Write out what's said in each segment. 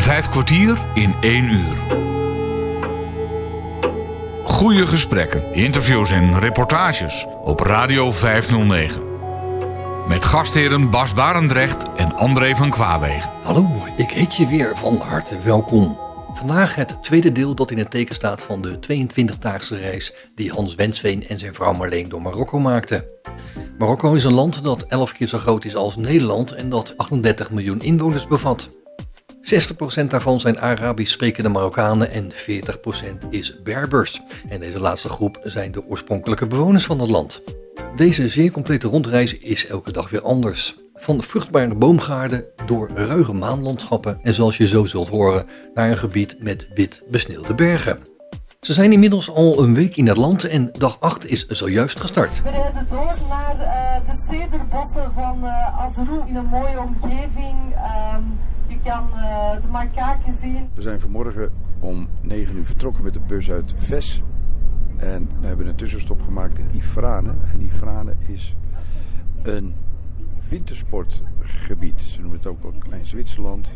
Vijf kwartier in één uur. Goede gesprekken, interviews en reportages op Radio 509. Met gastheren Bas Barendrecht en André van Kwaabegen. Hallo, ik heet je weer van harte welkom. Vandaag het tweede deel dat in het teken staat van de 22-daagse reis die Hans Wensveen en zijn vrouw Marleen door Marokko maakten. Marokko is een land dat 11 keer zo groot is als Nederland en dat 38 miljoen inwoners bevat. 60% daarvan zijn Arabisch sprekende Marokkanen en 40% is Berbers. En deze laatste groep zijn de oorspronkelijke bewoners van het land. Deze zeer complete rondreis is elke dag weer anders. Van vruchtbare boomgaarden door ruige maanlandschappen en zoals je zo zult horen, naar een gebied met wit besneeuwde bergen. Ze zijn inmiddels al een week in het land en dag 8 is zojuist gestart. We rijden door naar uh, de cederbossen van uh, Azrou in een mooie omgeving. Je kan uh, de makaken zien. We zijn vanmorgen om 9 uur vertrokken met de bus uit Ves. En we hebben een tussenstop gemaakt in Ifrane. En Ifrane is een wintersportgebied. Ze noemen het ook wel Klein Zwitserland.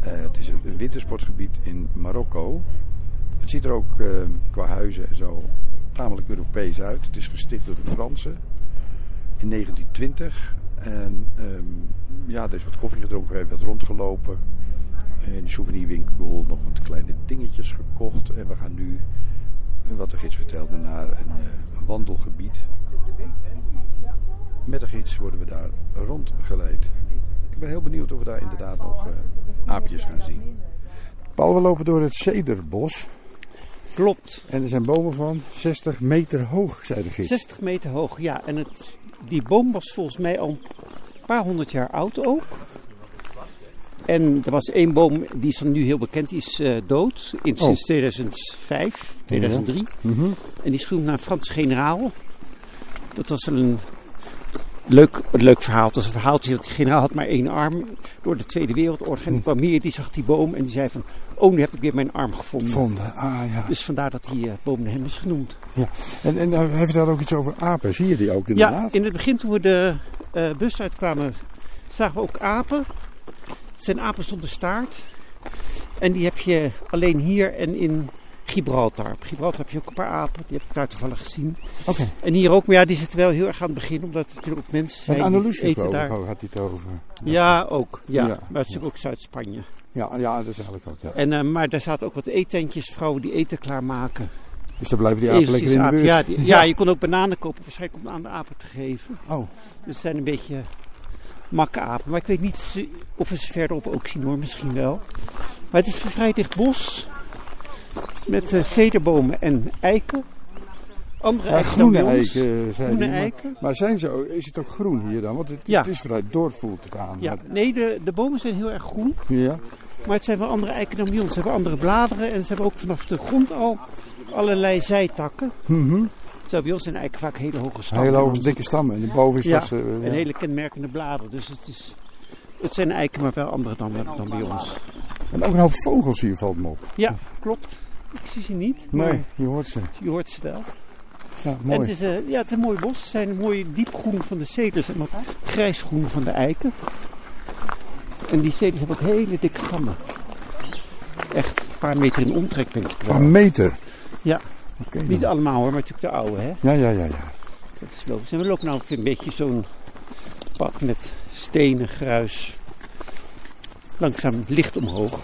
het is een wintersportgebied in Marokko. Het ziet er ook uh, qua huizen en zo tamelijk Europees uit. Het is gesticht door de Fransen in 1920. En um, ja, is wat koffie gedronken, we hebben wat rondgelopen. In de souvenirwinkel nog wat kleine dingetjes gekocht. En we gaan nu, wat de gids vertelde, naar een, uh, een wandelgebied. Met de gids worden we daar rondgeleid. Ik ben heel benieuwd of we daar inderdaad nog uh, aapjes gaan zien. Paul, we lopen door het Cederbos. Klopt. En er zijn bomen van 60 meter hoog, zei de gids. 60 meter hoog, ja. En het, die boom was volgens mij al een paar honderd jaar oud ook. En er was één boom, die is nu heel bekend, die is uh, dood. In, sinds oh. 2005, 2003. Ja. Mm -hmm. En die is genoemd naar een Frans generaal. Dat was een leuk, een leuk verhaal. Het was een verhaaltje dat die generaal had maar één arm door de Tweede Wereldoorlog. En er kwam meer, die zag die boom en die zei van... Oh, nu heb ik weer mijn arm gevonden. Gevonden, ah ja. Dus vandaar dat die uh, hem is genoemd. Ja, en, en hij vertelde ook iets over apen. Zie je die ook inderdaad? Ja, in het begin toen we de uh, bus uitkwamen zagen we ook apen. Het zijn apen zonder staart. En die heb je alleen hier en in Gibraltar. Op Gibraltar heb je ook een paar apen, die heb ik daar toevallig gezien. Oké. Okay. En hier ook, maar ja, die zitten wel heel erg aan het begin, omdat er ook mensen zijn en die eten daar. had hij het over. Ja, ja ook. Ja. ja. Maar het is ook Zuid-Spanje. Ja, ja, dat is eigenlijk ook, ja. En, uh, maar daar zaten ook wat eetentjes, vrouwen die eten klaarmaken. Dus dan blijven die apen lekker in de buurt? Ja, die, ja, je kon ook bananen kopen, waarschijnlijk om aan de apen te geven. Oh. Dus het zijn een beetje makke apen. Maar ik weet niet of we ze verderop ook zien hoor, misschien wel. Maar het is een vrij dicht bos. Met uh, cederbomen en eiken. Andere ja, eiken groene eiken, zijn Groene die, eiken. Maar, maar zijn ze, is het ook groen hier dan? Want het, Ja. het is vrij door, voelt het aan. Ja, nee, de, de bomen zijn heel erg groen. ja. Maar het zijn wel andere eiken dan bij ons. Ze hebben andere bladeren en ze hebben ook vanaf de grond al allerlei zijtakken. Mhm. Zo bij ons zijn eiken vaak hele hoge stammen. Hele hoge, dikke stammen. En boven is Ja, dat... eh, ja. en hele kenmerkende bladeren. Dus het, is, het zijn eiken, maar wel andere dan, dan bij ons. En ook een hoop vogels hier valt me op. Ja, klopt. Ik zie ze niet, Nee, je hoort ze. je hoort ze wel. Ja, mooi. het is, eh, ja, het is een mooi bos. Het zijn een mooie diepgroen van de ceders en wat grijsgroen van de eiken. En die ceders hebben ook hele dikke stammen. Echt een paar meter in omtrek denk ik Een paar meter. Ja, niet dan. allemaal hoor, maar natuurlijk de oude hè. Ja, ja, ja, ja. Dat is logisch. En we lopen nou een beetje zo'n pad met stenen, gruis. Langzaam licht omhoog.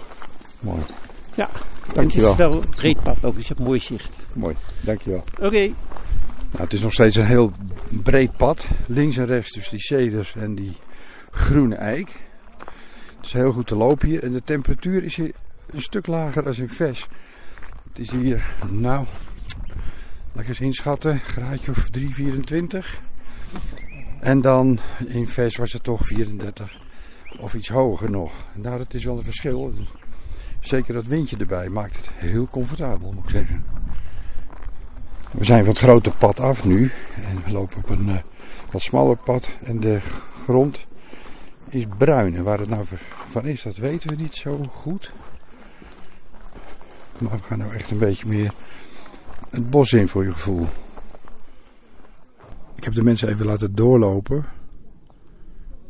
Mooi. Ja, Dankjewel. het is wel een breed pad ook, dus je hebt mooi zicht. Mooi. Dankjewel. Oké, Nou, het is nog steeds een heel breed pad. Links en rechts dus die ceders en die groene eik. Het is heel goed te lopen hier. En de temperatuur is hier een stuk lager dan in Ves. Het is hier, nou, laat ik eens inschatten, graadje of 3, 24. En dan in Ves was het toch 34 of iets hoger nog. Nou, dat is wel een verschil. Zeker dat windje erbij maakt het heel comfortabel, moet ik zeggen. We zijn van het grote pad af nu. En we lopen op een eh, wat smaller pad. En de grond is bruin. En waar het nou van is, dat weten we niet zo goed. Maar we gaan nou echt een beetje meer het bos in voor je gevoel. Ik heb de mensen even laten doorlopen.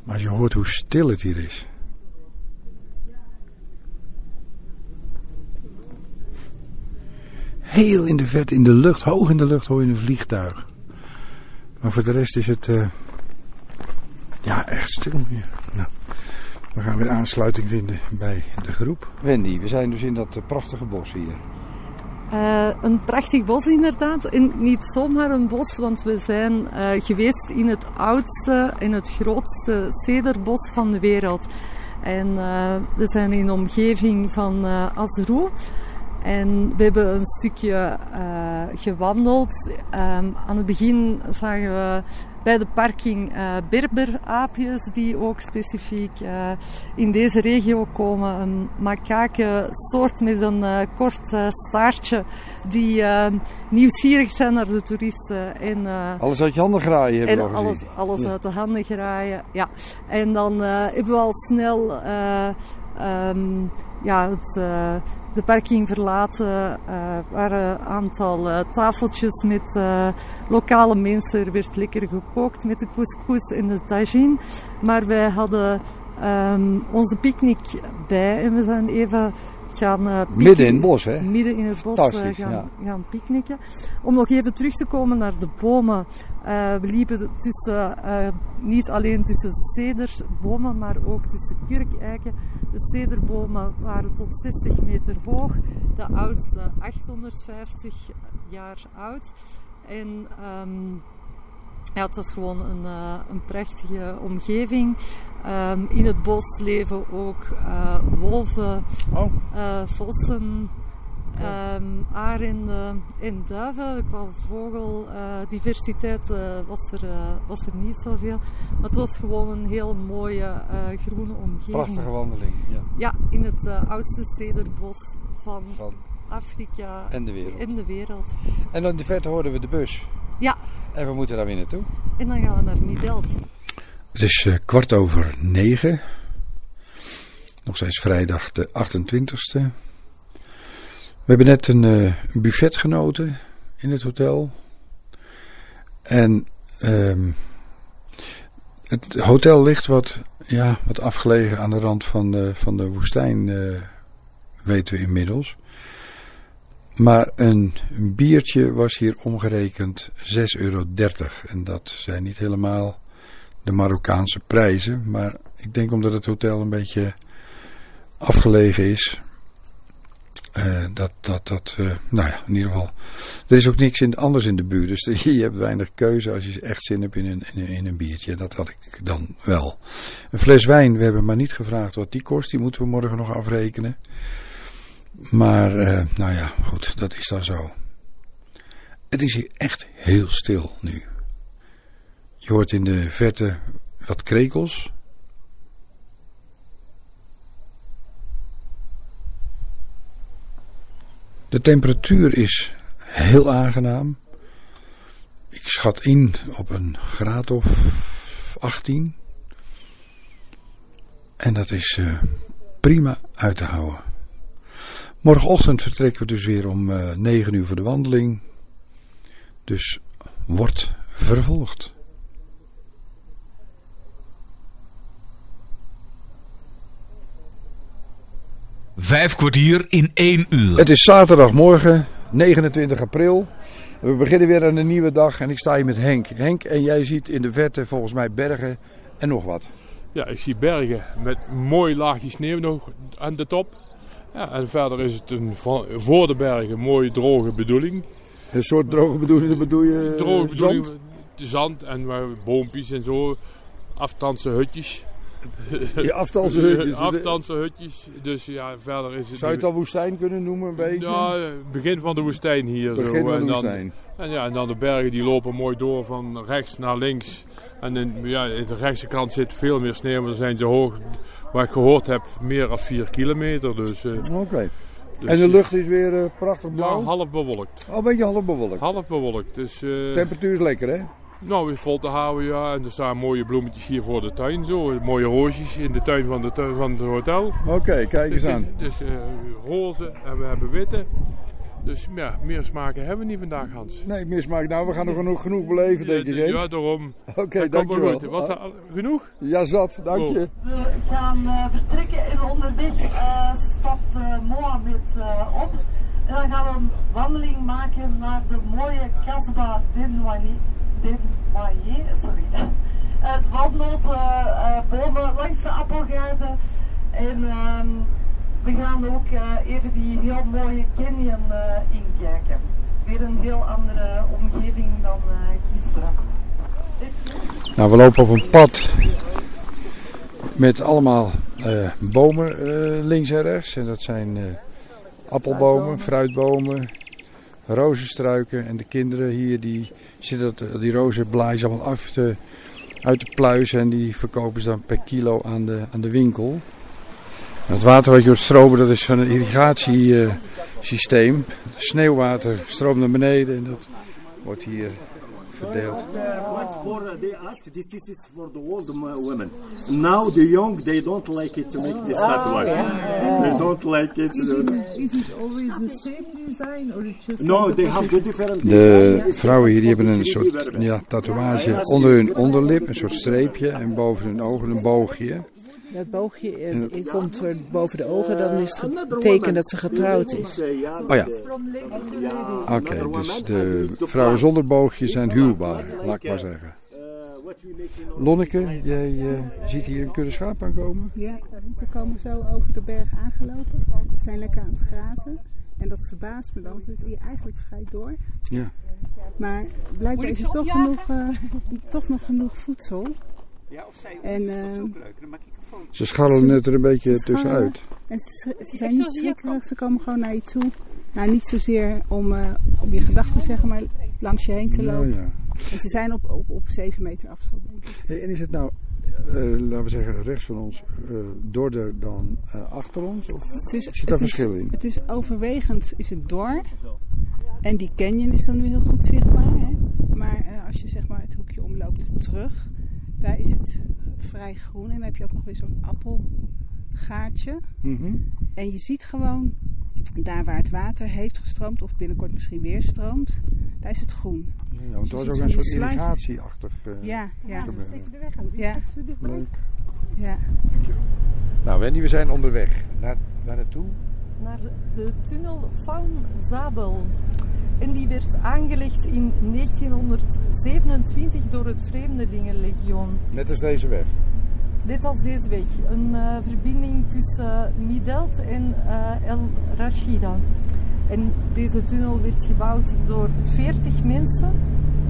Maar als je hoort hoe stil het hier is. Heel in de vet, in de lucht, hoog in de lucht hoor je een vliegtuig. Maar voor de rest is het... Eh, ja, echt stil hier. Nou, we gaan weer aansluiting vinden bij de groep. Wendy, we zijn dus in dat eh, prachtige bos hier. Uh, een prachtig bos inderdaad. En niet zomaar een bos, want we zijn uh, geweest in het oudste en het grootste cederbos van de wereld. En uh, we zijn in de omgeving van Azrou. En we hebben een stukje gewandeld. Um, aan het begin zagen we bij de parking uh, berberaapjes die ook specifiek uh, in deze regio komen. Een soort met een kort staartje die nieuwsgierig zijn naar de toeristen. En, alles uit je handen graaien hebben we alles, alles uit de handen graaien, ja. En dan hebben we al snel um, ja, het de parking verlaten uh, waren een aantal uh, tafeltjes met lokale mensen. Er werd lekker gekookt met de couscous en de tagine. Maar wij hadden um, onze picknick bij en we zijn even gaan uh, midden in het bos, hè? Midden in het bos uh, gaan, ja. gaan picknicken. Om nog even terug te komen naar de bomen. Uh, we liepen tussen, niet alleen tussen cederbomen, maar ook tussen kurkeiken. De cederbomen waren tot 60 meter hoog, de oudste 850 jaar oud. En um, ja, het was gewoon een, uh, een prachtige omgeving. Um, in het bos leven ook uh, wolven, oh. uh, vossen, um, arenden en duiven. Qua vogeldiversiteit was, er, was er niet zoveel. Maar het was gewoon een heel mooie groene omgeving. Prachtige wandeling, ja. Ja, in het oudste cederbos van, van Afrika en de wereld. En de wereld. En in de verte hoorden we de bus. Ja. En we moeten daar weer naartoe. En dan gaan we naar Nidelt. Het is uh, kwart over negen. Nog steeds vrijdag de 28ste. We hebben net een, uh, een buffet genoten in het hotel. En um, het hotel ligt wat, ja, wat afgelegen aan de rand van de, van de woestijn, uh, weten we inmiddels. Maar een biertje was hier omgerekend 6,30 euro. En dat zijn niet helemaal de Marokkaanse prijzen. Maar ik denk omdat het hotel een beetje afgelegen is. Uh, dat, dat, dat, uh, nou ja, in ieder geval. Er is ook niks in, anders in de buurt. Dus je hebt weinig keuze als je echt zin hebt in een, in, een biertje. Dat had ik dan wel. Een fles wijn, we hebben maar niet gevraagd wat die kost. Die moeten we morgen nog afrekenen. Maar, uh, nou ja, goed, dat is dan zo. Het is hier echt heel stil nu. Je hoort in de verte wat krekels. De temperatuur is heel aangenaam. Ik schat in op een graad of 18. En dat is uh, prima uit te houden. Morgenochtend vertrekken we dus weer om uh, eh, 9 uur voor de wandeling. Dus wordt vervolgd. Vijf kwartier in één uur. Het is zaterdagmorgen, 29 april. We beginnen weer aan een nieuwe dag en ik sta hier met Henk. Henk, en jij ziet in de verte volgens mij bergen en nog wat. Ja, ik zie bergen met mooi laagje sneeuw nog aan de top. Ja, en verder is het een voor de bergen mooie droge bedoeling. Een soort droge bedoeling, bedoel je droge bedoeling, zand? zand en boompjes en zo. Afstandse hutjes. Afstandse hutjes. afstandse hutjes. Dus ja, verder is het... Zou je het al woestijn kunnen noemen een beetje? Ja, begin van de woestijn hier. Begin zo. van de en dan, woestijn. En, ja, en dan de bergen die lopen mooi door van rechts naar links. En in, ja, in de rechtse kant zit veel meer sneeuw, maar dan zijn ze hoog Waar ik gehoord heb, meer dan 4 kilometer. Dus, uh, Oké. Dus, en de lucht is weer uh, prachtig blauw? Ja, half bewolkt. Oh, een beetje half bewolkt? Half bewolkt. Dus, uh, Temperatuur is lekker, hè? Nou, weer vol te houden, ja. En er staan mooie bloemetjes hier voor de tuin. Zo. Mooie roosjes in de tuin van, de tuin, van het hotel. Oké, kijk eens dus, aan. Dus roze en we hebben witte. Dus ja, meer smaken hebben we niet vandaag, Hans. Nee, meer smaak. Nou, we gaan nog genoeg, genoeg beleven, denk ik. Ja, daarom. Oké, okay, dankjewel. Goed. Was dat genoeg? Ja, zat. Dank je. We gaan uh, vertrekken en onderweg uh, stapt uh, Mohamed op. En dan gaan we een wandeling maken naar de mooie Casbah Denwalier. Sorry. Het waldnootbomen uh, langs de appelgaarden. En ehm, we gaan ook even die heel mooie canyon inkijken. Weer een heel andere omgeving dan gisteren. Nou, we lopen op een pad met allemaal bomen links en rechts. En dat zijn appelbomen, fruitbomen, rozenstruiken. En de kinderen hier die zitten die rozenblaadjes allemaal af te, uit de pluizen. En die verkopen ze dan per kilo aan de, aan de winkel. Het water wat je hoort stromen, dat is van een irrigatiesysteem. Sneeuwwater stroomt naar beneden en dat wordt hier verdeeld. What's for they ask this is for the old women. Now the young they don't like it to make this tatuage. They don't like it. Is it, is it always the same design or it's just No, they have the different De vrouwen hier die hebben een soort ja, tatoeage onder hun onderlip, een soort streepje en boven hun ogen een boogje. Dat boogje eh, komt boven de ogen, dan is het teken dat ze getrouwd is. Oh ja. Oké, okay, dus de vrouwen zonder boogje zijn huwbaar, laat ik maar zeggen. Lonneke, jij uh, ziet hier een kudde schaap aankomen? Ja, ze komen zo over de berg aangelopen. Ze zijn lekker aan het grazen. En dat verbaast me dan, want het is hier eigenlijk vrij door. Ja. Maar blijkbaar is er toch, genoeg, uh, toch nog genoeg voedsel. Ja, of zij En, dat is uh, ook leuk. Dan maak ik een foto. Ze scharrelen net er een beetje tussenuit. En ze, ze zijn niet schrikkerig, ze komen gewoon naar je toe. Nou, niet zozeer om, uh, om je gedachten te zeggen, maar langs je heen te lopen. ja. En ze zijn op, op, op 7 meter afstand, denk ik. Hey, en is het nou, eh, laten we zeggen, rechts van ons eh dorder dan eh, achter ons? Of Het is, zit daar is- verschil in? Het is overwegend is het door. En die canyon is dan nu heel goed zichtbaar. Hè? Maar eh, als je zeg maar het hoekje omloopt terug, daar is het vrij groen. En dan heb je ook nog weer zo'n appelgaatje. Mhm. En je ziet gewoon, daar waar het water heeft gestroomd, of binnenkort misschien weer stroomt, daar is het groen. Ja, want het was ziet ook een soort irrigatieachtig eh, Ja, ja, gebeuren. ja, Leuk. ja. Nou Wendy, we zijn onderweg. Naar, waar naartoe? naar de tunnel van Zabel. En die werd aangelegd in 1927 door het Vreemdelingenlegioen. Net als deze weg. Dit als deze weg. Een eh, verbinding tussen Midelt en eh, El Rashida. En deze tunnel werd gebouwd door 40 mensen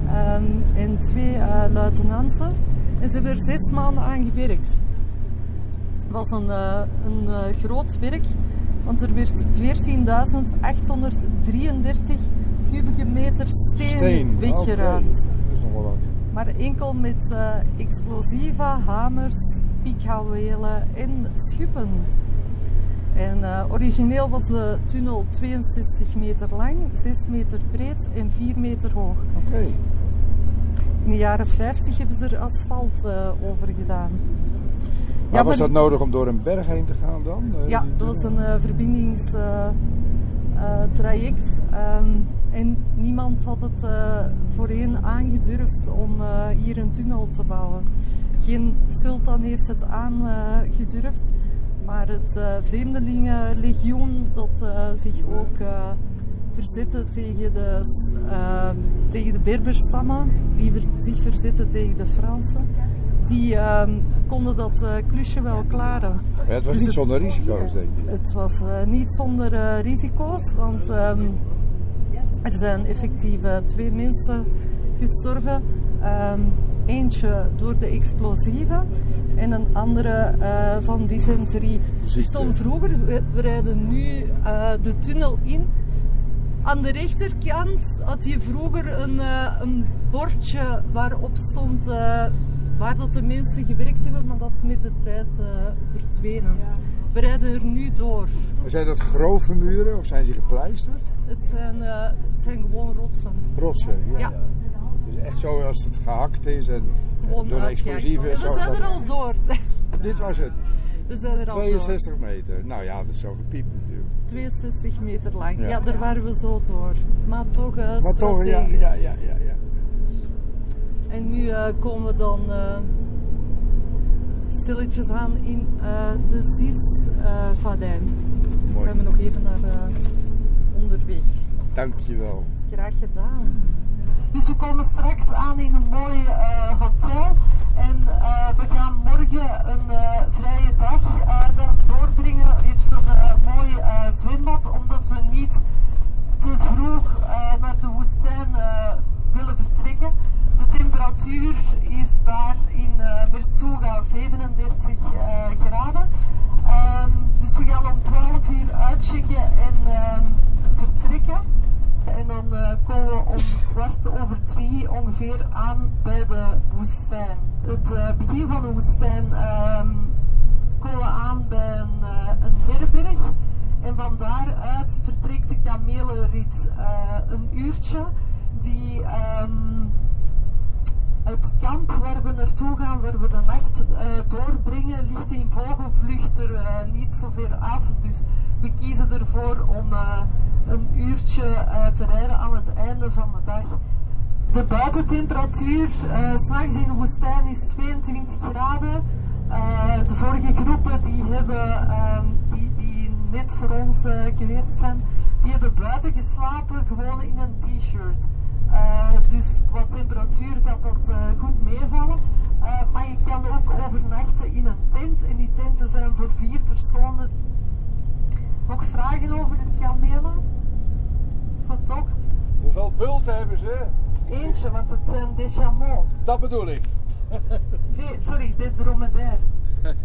ehm, en twee eh, luitenanten. En ze hebben er zes maanden aan gewerkt. Het was een, een groot werk, want er werd 14.833 kubieke meter steen, Steen. weggeruimd. Oké, Dat is nog wel wat. Maar enkel met eh, explosieve, hamers, piekhouwelen en schuppen. En eh, origineel was de tunnel 62 meter lang, 6 meter breed en 4 meter hoog. Oké. In de jaren 50 hebben ze er asfalt eh, over gedaan. Maar Ja, was dat nodig om door een berg heen te gaan dan? Ja, dat was een verbindingstraject. Ehm, en niemand had het eh, voorheen aangedurfd om eh, hier een tunnel te bouwen. Geen sultan heeft het aangedurfd, maar het eh, Vreemdelingenlegioen dat zich ook verzette tegen de, s- eh, tegen de Berberstammen, die ver- zich verzetten tegen de Fransen. Die ehm, konden dat klusje wel klaren. Ja, het was niet zonder risico's, denk ik. Het was niet zonder risico's, want ehm, er zijn effectief twee mensen gestorven. Ehm, eentje door de explosieven en een andere eh, van dysenterie. Ziekte. Stond vroeger, we, we rijden nu eh, de tunnel in. Aan de rechterkant had je vroeger een, eh, een bordje waarop stond waar dat de mensen gewerkt hebben, maar dat is met de tijd eh, verdwenen. We rijden er nu door. Zijn dat grove muren of zijn ze gepleisterd? Het zijn, eh, het zijn gewoon rotsen. Rotsen, ja. Ja. ja. Dus echt zo als het gehakt is en eh, Gewoon door explosieven. We zo, zijn dat- er al door. Dit was het. We zijn er al 62 meter. Nou ja, dat is zo gepiept natuurlijk. door. 62 meter lang. Ja. Ja, daar waren we zo door. Maar toch eh Maar toch, ja, ja, ja, ja. En nu eh, komen we dan eh, stilletjes aan in eh, de Cis-Vadijn. Mooi. zijn we nog even naar eh, onderweg. Dankjewel. Graag gedaan. Dus we komen straks aan in een mooi uh, hotel. En uh, we gaan morgen een uh, vrije dag daar doorbrengen. Heeft zo'n mooi zwembad, omdat we niet te vroeg naar de woestijn willen vertrekken. De temperatuur is daar in uh, Mertsuga 37 graden. Um, dus we gaan om 12 uur uitchecken en um, vertrekken. En dan uh, komen we om kwart over drie ongeveer aan bij de woestijn. Het begin van de woestijn um, komen we aan bij een, uh, herberg. En van daaruit vertrekt de kamelenrit een uurtje die het kamp waar we naartoe gaan, waar we de nacht doorbrengen, ligt in vogelvlucht er niet zo ver af. Dus we kiezen ervoor om een uurtje te rijden aan het einde van de dag. De buitentemperatuur s'nachts in de woestijn is 22 graden. De vorige groepen die, hebben, ehm, die, die net voor ons geweest zijn, die hebben buiten geslapen gewoon in een t-shirt. Dus qua temperatuur gaat dat goed meevallen. maar je kan ook overnachten in een tent en die tenten zijn voor vier personen. Nog vragen over de kamelen? Vertocht? Hoeveel bulten hebben ze? Eentje, want het zijn des chameaux. Dat bedoel ik. De, sorry, de dromedaire.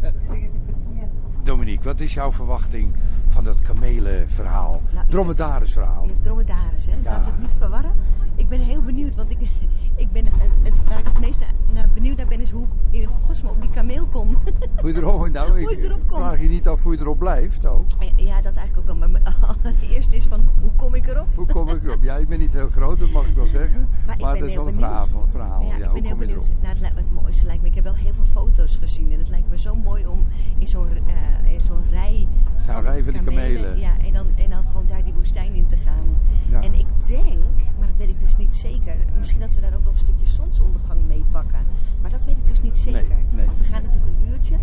ik zeg het verkeerd. Dominique, wat is jouw verwachting van dat kamelenverhaal? Nou, dromedarisverhaal. Ja, dromedaris, hè? Laten we het niet verwarren. Ik ben heel benieuwd, want ik, ik ben, het, waar ik het meest naar, benieuwd naar ben, is hoe ik in godsnaam op die kameel kom. Hoe je erop, nou, ik erop kom. vraag je niet af hoe je erop blijft ook? Ja, dat eigenlijk ook wel. Maar allereerst is van, hoe kom ik erop? Hoe kom ik erop? Ja, ik ben niet heel groot, dat mag ik wel zeggen. Maar, maar dat is wel een verhaal. verhaal. Ja, ja, ik ben heel benieuwd. Nou, het, het mooiste lijkt me, ik heb wel heel veel foto's gezien. En het lijkt me zo mooi om in zo'n uh, zo'n rij... Zo'n rij van die kamelen. Ja, en dan, en dan gewoon daar die woestijn in te gaan. En ik denk, maar dat weet ik dus niet zeker. Misschien dat we daar ook nog een stukje zonsondergang mee pakken. Maar dat weet ik dus niet zeker. Nee, nee. Want we gaan natuurlijk een uurtje.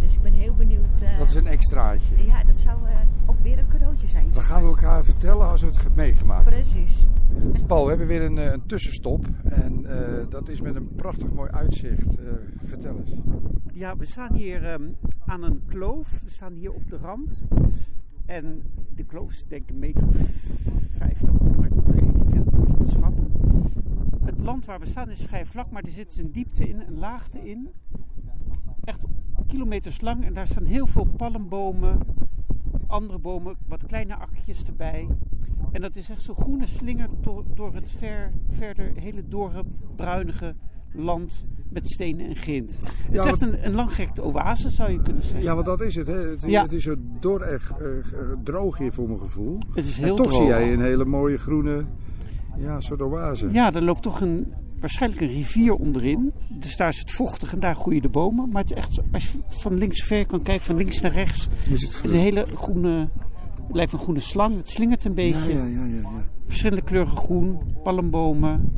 Dus ik ben heel benieuwd. Uh, dat is een extraatje. Ja, dat zou uh, ook weer een cadeautje zijn. We gaan elkaar vertellen als we het hebben meegemaakt. Precies. Paul, we hebben weer een, eh, een tussenstop. En uh, dat is met een prachtig mooi uitzicht. vertel eens. Ja, we staan hier um, aan een kloof. We staan hier op de rand. En de kloof is denk ik een meter 50, 100 breed. Ik vind het moeilijk te schatten. Het land waar we staan is vrij vlak, maar er zit een diepte in, een laagte in. Echt kilometers lang. En daar staan heel veel palmbomen, andere bomen, wat kleine akjes erbij. En dat is echt zo'n groene slinger door, het ver, verder hele dorre, bruinige land met stenen en grind. Het is echt een, een langgerekte oase, zou je kunnen zeggen. Ja, want dat is het. Hè? Het, ja. het is zo door uh, droog hier voor mijn gevoel. Het is heel en toch zie jij een hele mooie groene ja, soort oase. Ja, er loopt toch een, waarschijnlijk een rivier onderin. Dus daar is het vochtig en daar groeien de bomen. Maar het is echt, als je van links ver kan kijken, van links naar rechts, is het, een hele groene, het lijkt een groene slang. Het slingert een beetje. Ja, ja, ja, ja, Verschillende kleuren groen, palmbomen,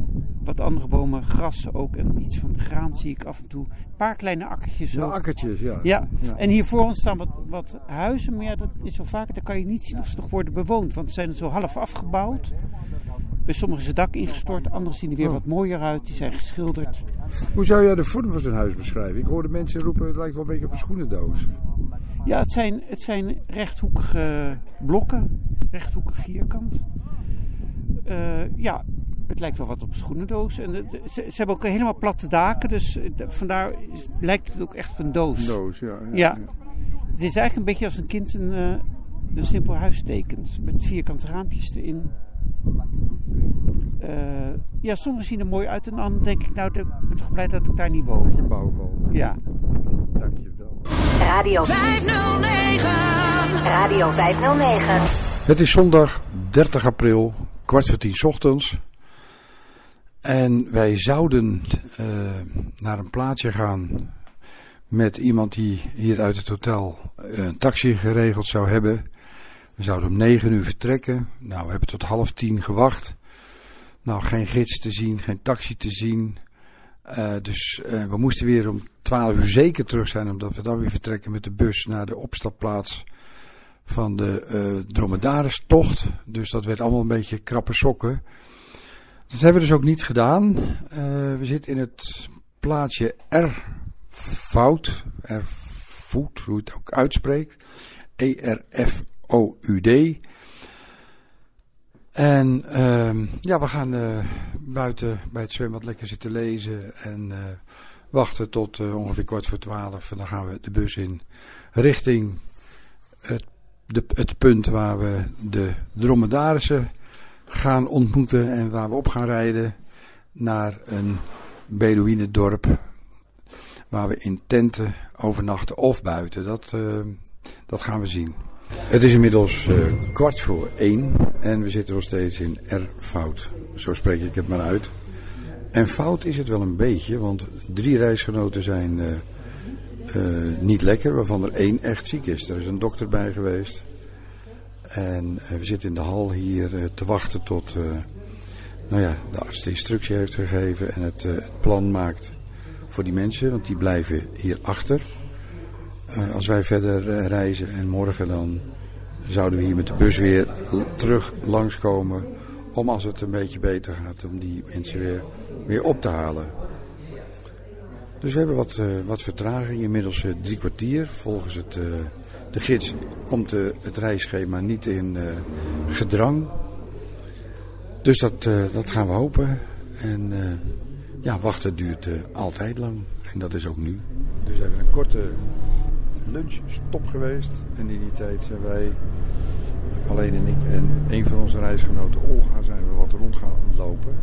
wat andere bomen, grassen ook en iets van graan zie ik af en toe. Een paar kleine akkertjes. Ja, akkertjes, ja. ja. En hier voor ons staan wat, wat huizen, maar dat is zo vaak, daar kan je niet zien of ze nog worden bewoond. Want ze zijn zo half afgebouwd. Bij sommigen is het dak ingestort, anderen zien er weer oh. wat mooier uit. Die zijn geschilderd. Hoe zou jij de vorm van zo'n huis beschrijven? Ik hoorde mensen roepen, het lijkt wel een beetje op een schoenendoos. Ja, het zijn, het zijn rechthoekige blokken, rechthoekig vierkant. Uh, ja, het lijkt wel wat op een schoenendoos. En ze, ze, hebben ook helemaal platte daken, dus vandaar lijkt het ook echt op een doos. Een doos, ja. Ja. ja. Het is eigenlijk een beetje als een kind een, uh, een simpel huis tekent, met vierkante raampjes erin. Uh, ja, sommigen zien er mooi uit en dan denk ik, nou, ik ben toch blij dat ik daar niet woon. Je bouwval. Ja. Dankjewel. Radio 509. Radio 509. Het is zondag 30 april, kwart voor tien ochtends. En wij zouden uh, naar een plaatsje gaan met iemand die hier uit het hotel een taxi geregeld zou hebben. We zouden om negen uur vertrekken. Nou, we hebben tot half tien gewacht. Nou, geen gids te zien, geen taxi te zien. Uh, dus uh, we moesten weer om twaalf uur zeker terug zijn, omdat we dan weer vertrekken met de bus naar de opstapplaats van de uh, dromedaris-tocht. Dus dat werd allemaal een beetje krappe sokken. Dat hebben we dus ook niet gedaan. We zitten in het plaatsje. R. Voet, hoe het ook uitspreekt. E-R-F-O-U-D. En uh, ja, we gaan uh, buiten bij het zwembad lekker zitten lezen en uh, wachten tot uh, ongeveer kwart voor twaalf. En dan gaan we de bus in richting het, de, het punt waar we de dromedarissen gaan ontmoeten en waar we op gaan rijden naar een Bedouinendorp waar we in tenten overnachten of buiten. Dat, dat gaan we zien. Het is inmiddels uh, kwart voor één en we zitten nog steeds in R-fout. Zo spreek ik het maar uit. En fout is het wel een beetje, want drie reisgenoten zijn uh, uh, niet lekker, waarvan er één echt ziek is. Er is een dokter bij geweest. En we zitten in de hal hier te wachten tot nou ja, de arts de instructie heeft gegeven en het, het plan maakt voor die mensen, want die blijven hier achter. Uh, als wij verder uh, reizen en morgen dan zouden we hier met de bus weer terug langskomen. Om als het een beetje beter gaat, om die mensen weer, weer op te halen. Dus we hebben wat, uh, wat vertraging, inmiddels drie kwartier. Volgens het, de gids komt het reisschema niet in gedrang. Dus dat, dat gaan we hopen. En ja, wachten duurt altijd lang. En dat is ook nu. Dus we hebben een korte lunchstop geweest. En in die tijd zijn wij, alleen en ik en een van onze reisgenoten Olga, zijn we wat rond gaan lopen.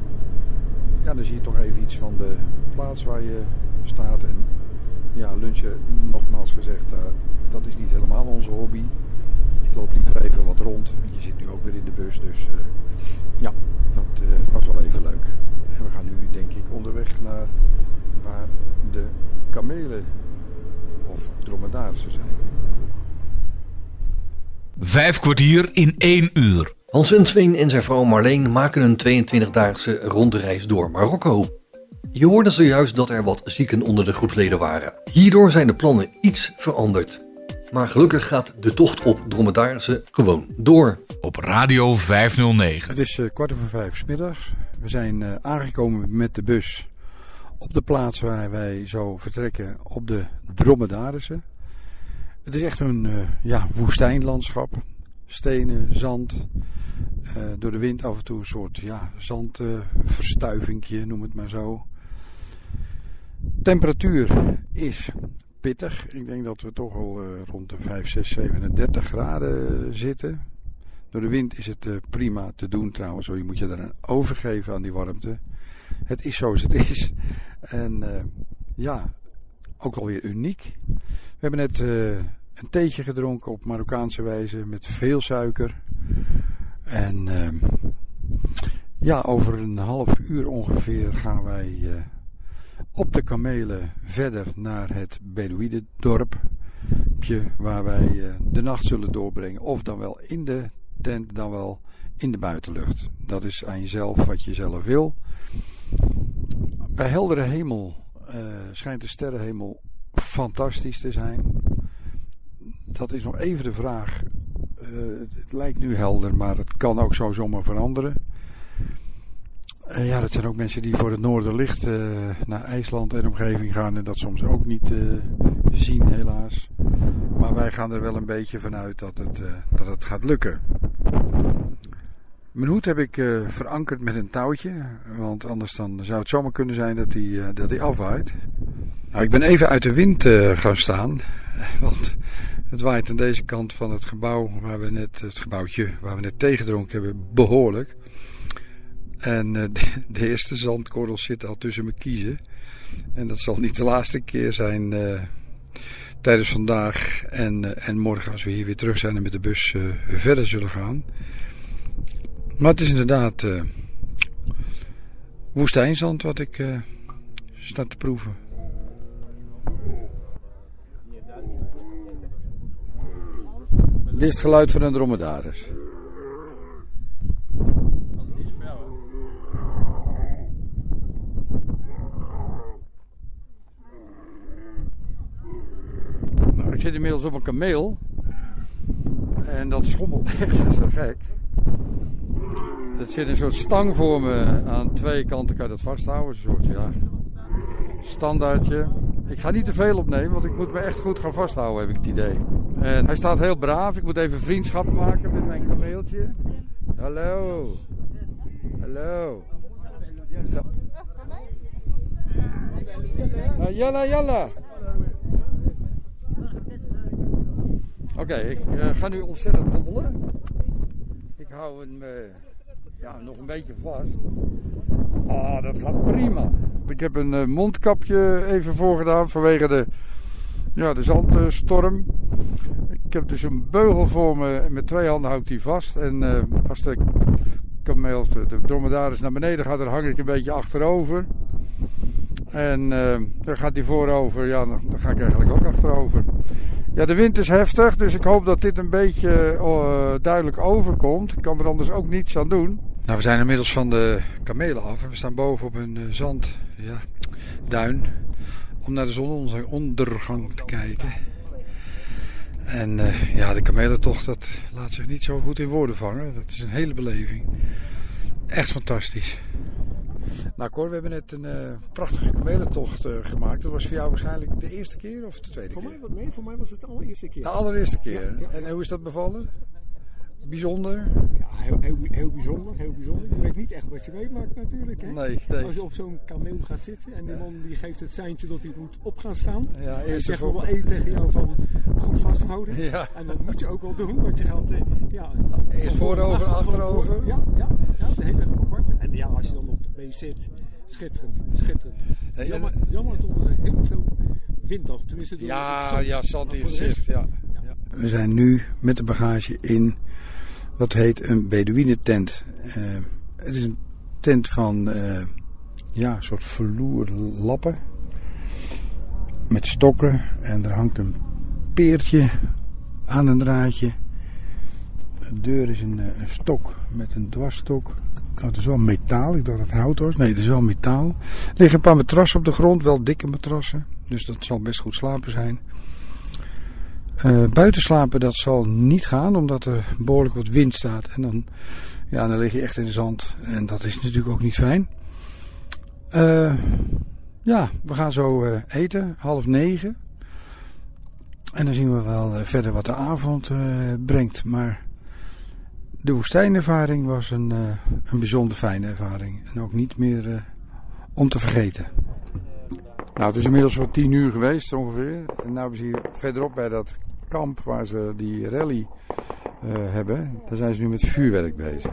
Ja, dan zie je toch even iets van de plaats waar je staat. En ja, lunchen, nogmaals gezegd, uh, dat is niet helemaal onze hobby. Ik loop liever even wat rond. Je zit nu ook weer in de bus, dus uh, ja, dat was wel even leuk. En we gaan nu denk ik onderweg naar waar de kamelen dromedarissen zijn. Vijf kwartier in één uur. Hans Wensveen en zijn vrouw Marleen maken een 22-daagse rondreis door Marokko. Je hoorde zojuist dat er wat zieken onder de groepsleden waren. Hierdoor zijn de plannen iets veranderd. Maar gelukkig gaat de tocht op dromedarissen gewoon door. Op Radio 509. Het is uh, kwart over vijf s middags. We zijn uh, aangekomen met de bus op de plaats waar wij zo vertrekken op de Dromedarissen. Het is echt een uh, ja, woestijnlandschap. Stenen, zand. Uh, door de wind af en toe een soort ja, zandverstuivingje, noem het maar zo. Temperatuur is pittig. Ik denk dat we toch al uh, rond de 5, 6, 37 graden zitten. Door de wind is het prima te doen trouwens. Je moet je er overgeven aan die warmte. Het is zoals het is. En uh, ja, ook alweer uniek. We hebben net uh, een theetje gedronken op Marokkaanse wijze met veel suiker. En uh, ja, over een half uur ongeveer gaan wij op de kamelen verder naar het Bedouidendorp. Waar wij de nacht zullen doorbrengen. Of dan wel in de tent, dan wel in de buitenlucht. Dat is aan jezelf wat je zelf wil. Bij heldere hemel uh, schijnt de sterrenhemel fantastisch te zijn. Dat is nog even de vraag. Uh, het lijkt nu helder, maar het kan ook zo zomaar veranderen. Uh, ja, dat zijn ook mensen die voor het noorderlicht naar IJsland en omgeving gaan en dat soms ook niet zien, helaas. Maar wij gaan er wel een beetje vanuit dat het, dat het gaat lukken. Mijn hoed heb ik uh, verankerd met een touwtje, want anders dan zou het zomaar kunnen zijn dat hij, uh, dat afwaait. Nou, ik ben even uit de wind uh, gaan staan, want het waait aan deze kant van het gebouw, waar we net, het gebouwtje waar we net tegengedronken hebben, behoorlijk. En de, de, eerste zandkorrels zitten al tussen mijn kiezen. En dat zal niet de laatste keer zijn tijdens vandaag en, en morgen als we hier weer terug zijn en met de bus verder zullen gaan. Maar het is inderdaad uh, woestijnzand wat ik uh, sta te proeven. Dit is het geluid van een dromedaris. Nou, ik zit inmiddels op een kameel. En dat schommelt echt als een gek. Er zit een soort stang voor me. Aan twee kanten kan je dat vasthouden. Een soort, ja, standaardje. Ik ga niet te veel opnemen, want ik moet me echt goed gaan vasthouden, heb ik het idee. En hij staat heel braaf. Ik moet even vriendschap maken met mijn kameeltje. Hallo. Hallo. Nou, jalla, jalla. Oké, ik uh, ga nu ontzettend dobbelen. Hou hem ja, nog een beetje vast. Oh, dat gaat prima. Ik heb een uh, mondkapje even voorgedaan vanwege de, ja, de zandstorm. Ik heb dus een beugel voor me en met twee handen houd ik die vast. En als de kameel, de, de dromedaris naar beneden gaat, dan hang ik een beetje achterover. En dan gaat hij voorover, ja, dan ga ik eigenlijk ook achterover. Ja, de wind is heftig, dus ik hoop dat dit een beetje uh, duidelijk overkomt. Ik kan er anders ook niets aan doen. Nou, we zijn inmiddels van de kamelen af en we staan boven op een uh, zand, ja, duin, om naar de zonsondergang te kijken. En uh, ja, de kamelentocht, dat laat zich niet zo goed in woorden vangen. Dat is een hele beleving. Echt fantastisch. Nou Cor, we hebben net een uh, prachtige kamelentocht uh, gemaakt. Dat was voor jou waarschijnlijk de eerste keer of de tweede voor keer? Mij, nee, voor mij was het de allereerste keer. De allereerste keer. Ja, ja, en hoe is dat bevallen? Bijzonder? Ja, heel, heel, heel, bijzonder, heel bijzonder. Je weet niet echt wat je meemaakt natuurlijk. Hè? Nee, nee. Als je op zo'n kameel gaat zitten en die man die geeft het seintje dat hij moet op gaan staan. Ja, en zegt wel één tegen jou van goed vasthouden. Ja. En dat moet je ook wel doen, want je gaat... Uh, ja, Eerst voorover, achterover. Voor, ja, ja, ja, de hele als je dan op de B zit, schitterend, schitterend. Jammer, jammer dat er heel veel wind af. Tenminste, door ja, zand. ja, zand in zicht. Ja. Ja. We zijn nu met de bagage in wat heet een Bedouinentent. Eh het is een tent van eh, ja, een soort vloerlappen met stokken en er hangt een peertje aan een draadje. De deur is een, eh, een stok met een dwarsstok. Oh, het is wel metaal. Ik dacht dat het hout was. Nee, het is wel metaal. Er liggen een paar matrassen op de grond. Wel dikke matrassen. Dus dat zal best goed slapen zijn. Eh, buiten slapen dat zal niet gaan. Omdat er behoorlijk wat wind staat. En dan, ja, dan lig je echt in de zand. En dat is natuurlijk ook niet fijn. Eh, ja, we gaan zo eh, eten. Half negen. En dan zien we wel verder wat de avond brengt. Maar de woestijnervaring was een, eh, een bijzonder fijne ervaring. En ook niet meer eh, om te vergeten. Nou, het is inmiddels wel tien uur geweest ongeveer. En nu we hier verderop bij dat kamp waar ze die rally eh, hebben. Daar zijn ze nu met vuurwerk bezig.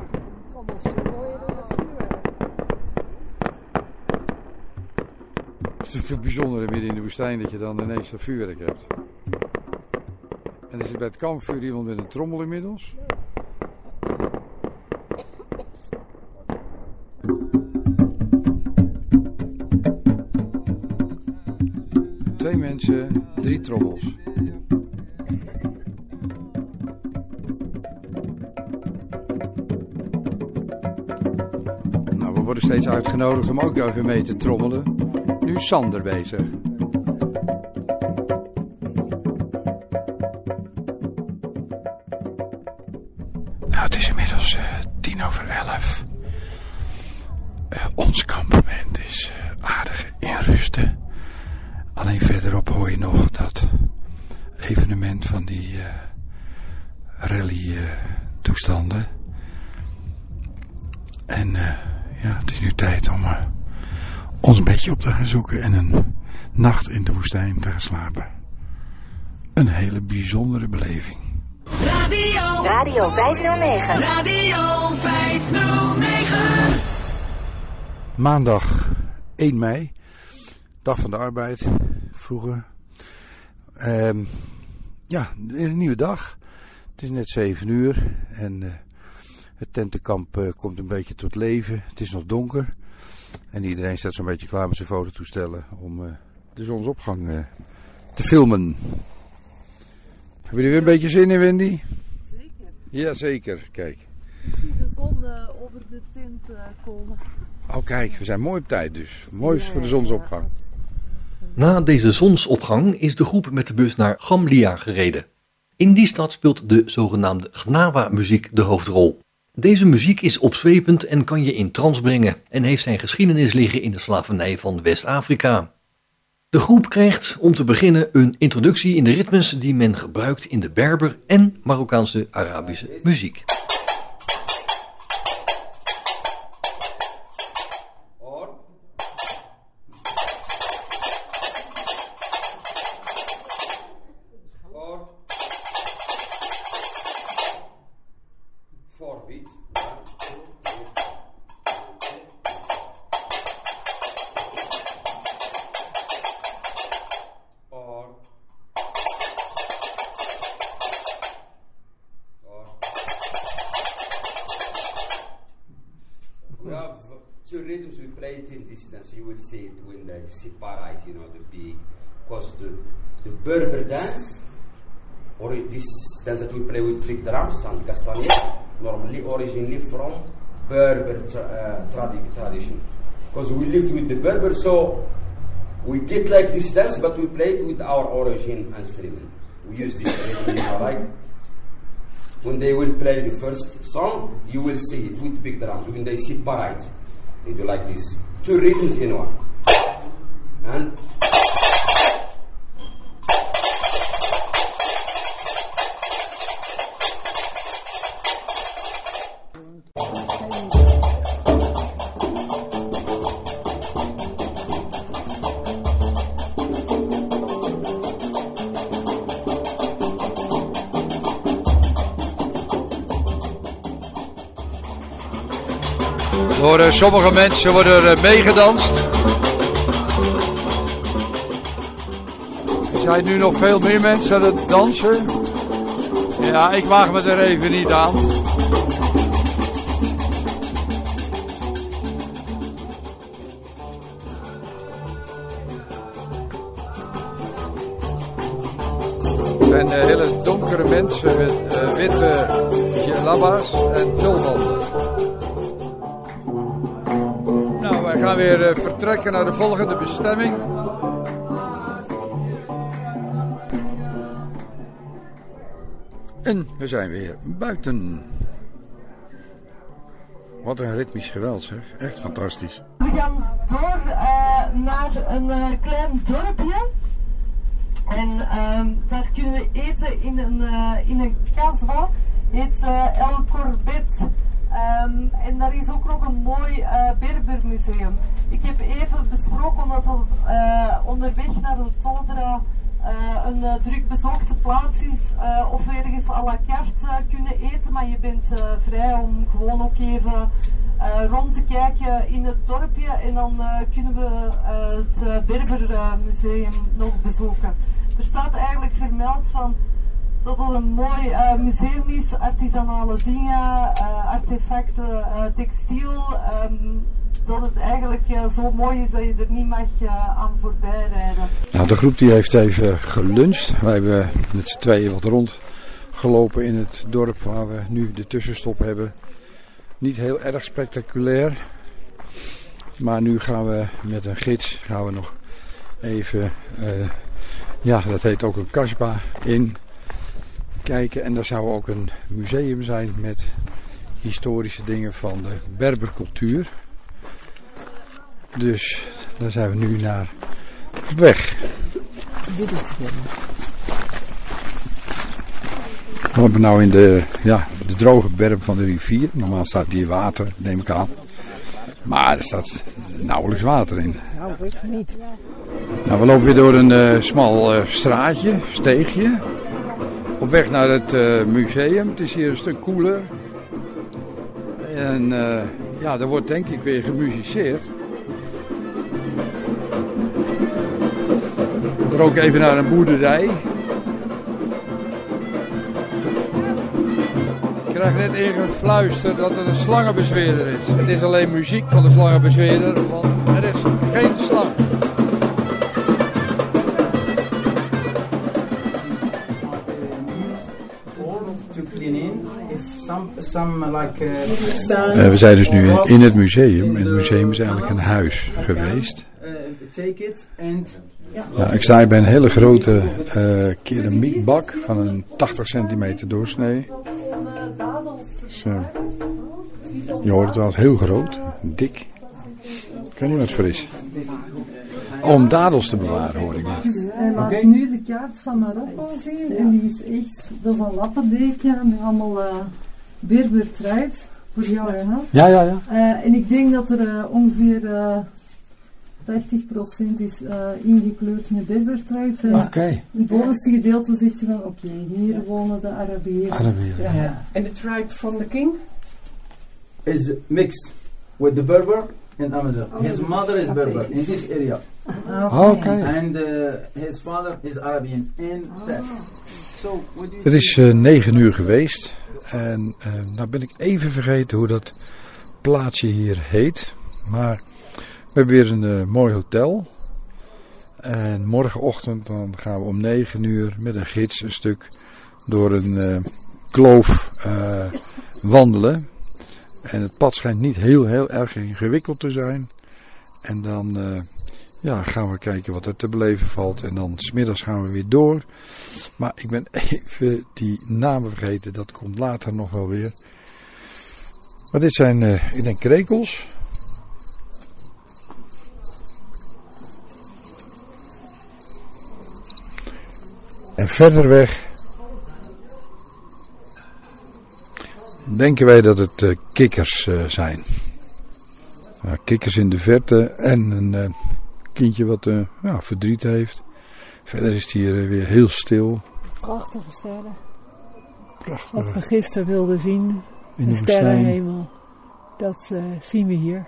Het is natuurlijk het bijzondere midden in de woestijn dat je dan ineens dat vuurwerk hebt. En er zit bij het kampvuur iemand met een trommel inmiddels. Twee mensen, drie trommels. Nou, we worden steeds uitgenodigd om ook even mee te trommelen. Nu is Sander bezig. Over elf. Eh, ons kampement is eh, aardig in rusten. Alleen verderop hoor je nog dat evenement van die eh, rally toestanden. En ja, het is nu tijd om ons een beetje op te gaan zoeken en een nacht in de woestijn te gaan slapen. Een hele bijzondere beleving. Radio. Radio 509. Radio 509. Maandag 1 mei, dag van de arbeid, vroeger. Ehm, ja, een nieuwe dag. Het is net 7 uur en eh, het tentenkamp eh, komt een beetje tot leven. Het is nog donker en iedereen staat zo'n beetje klaar met zijn fototoestellen om eh, de zonsopgang eh, te filmen. Heb je er weer een beetje zin in, Wendy? Zeker. Jazeker, kijk. Ik zie de zon eh, over de tent eh, komen. Oh kijk, we zijn mooi op tijd dus. Mooi voor de zonsopgang. Na deze zonsopgang is de groep met de bus naar Gamlia gereden. In die stad speelt de zogenaamde Gnawa-muziek de hoofdrol. Deze muziek is opzwepend en kan je in trance brengen en heeft zijn geschiedenis liggen in de slavernij van West-Afrika. De groep krijgt om te beginnen een introductie in de ritmes die men gebruikt in de Berber en Marokkaanse Arabische muziek. Berber dance, or this dance that we play with trick drums and castanet, normally originally from Berber tra uh, tradi tradition. Because we lived with the Berber, so we get like this dance, but we play it with our origin instrument. We use this rhythm, like when they will play the first song, you will see it with big drums. When they separate, they do like this, two rhythms in one. Sommige mensen wordt er uh, meegedanst. Er zijn nu nog veel meer mensen aan het dansen. Ja, ik waag me er even niet aan. Het zijn uh, hele donkere mensen met witte jalaba's en tulbanden. Gaan weer eh, vertrekken naar de volgende bestemming. En we zijn weer buiten. Wat een ritmisch geweld zeg. Echt fantastisch. We gaan door uh, naar een uh, klein dorpje. En uh, daar kunnen we eten in een, in een kasbah. Heet El Corbet. Um, en daar is ook nog een mooi uh, Berbermuseum. Ik heb even besproken omdat het uh, onderweg naar de Todra uh, een druk bezochte plaats is. of ergens à la carte kunnen eten, maar je bent vrij om gewoon ook even rond te kijken in het dorpje. En dan kunnen we het Berbermuseum nog bezoeken. Er staat eigenlijk vermeld van dat het een mooi uh, museum is, artisanale dingen, uh, artefacten, uh, textiel. Um, dat het eigenlijk zo mooi is dat je er niet mag aan voorbij rijden. Nou, de groep die heeft even geluncht. Wij hebben met z'n tweeën wat rondgelopen in het dorp waar we nu de tussenstop hebben. Niet heel erg spectaculair. Maar nu gaan we met een gids gaan we nog even, ja dat heet ook een kasba in kijken. En daar zou ook een museum zijn met historische dingen van de Berbercultuur. Dus daar zijn we nu naar op weg. Dit is de Berber. We hebben nou in de, ja, de droge berm van de rivier. Normaal staat hier water, neem ik aan. Maar er staat nauwelijks water in. Nauwelijks niet. Nou, we lopen weer door een uh, smal uh, straatje, steegje. Op weg naar het uh, museum. Het is hier een stuk koeler. En uh, ja, er wordt denk ik weer gemusiceerd. Er ook even naar een boerderij. Ik krijg net ingefluisterd dat het een slangenbezweerder is. Het is alleen muziek van de slangenbezweerder, want er is geen slang. Uh, we zijn dus nu in het museum. En het museum is eigenlijk een huis geweest. Ja, ik sta hier bij een hele grote uh, keramiekbak van een 80 centimeter doorsnee. Dus, uh, je hoort het wel, het heel groot, dik. Ik weet niet wat het voor is. Om dadels te bewaren, hoor ik net. Hij laat nu de kaart van Marokko zien en die is echt, dat is een lappendeken met allemaal uh, Berber tribes voor jou en. Ja, ja, ja. Uh, en ik denk dat er uh, ongeveer 80% is ingekleurd met Berber tribes. Oké. Okay. Het bovenste gedeelte zegt hij van oké, okay, hier wonen de Arabieren. Arabieren, ja. ja. En de tribe van de king? Is mixed with the Berber in Amazon. His mother is Berber in this area. Okay. okay. And uh, his father is Arabian in Fes. So, Het is uh, negen uur geweest. En uh, nou ben ik even vergeten hoe dat plaatsje hier heet. Maar we hebben weer een uh, mooi hotel. En morgenochtend dan gaan we om 9 uur met een gids een stuk door een uh, kloof uh, wandelen. En het pad schijnt niet heel, heel erg ingewikkeld te zijn. En dan ja, gaan we kijken wat er te beleven valt. En dan smiddags gaan we weer door. Maar ik ben even die namen vergeten. Dat komt later nog wel weer. Maar dit zijn, uh, ik denk, krekels. En verder weg denken wij dat het uh, kikkers uh, zijn. Kikkers in de verte en een kindje wat ja, verdriet heeft. Verder is het hier weer heel stil. Prachtige sterren. Prachtig. Wat we gisteren wilden zien, in de, sterrenhemel, dat zien we hier.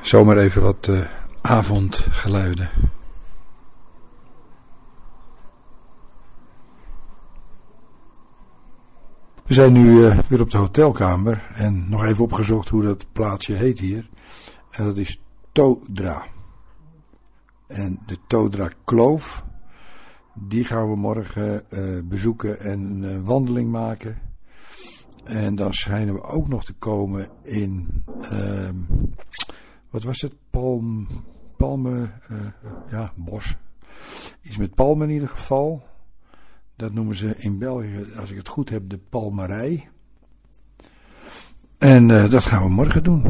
Zomaar even wat uh, avondgeluiden. We zijn nu uh, weer op de hotelkamer en nog even opgezocht hoe dat plaatsje heet hier. En dat is Todra. En de Todra Kloof, die gaan we morgen uh, bezoeken en een wandeling maken. En dan schijnen we ook nog te komen in ehm, wat was het? Palm, palmen, ja, bos. Iets met palmen in ieder geval. Dat noemen ze in België, als ik het goed heb, de palmerij. En uh, dat gaan we morgen doen.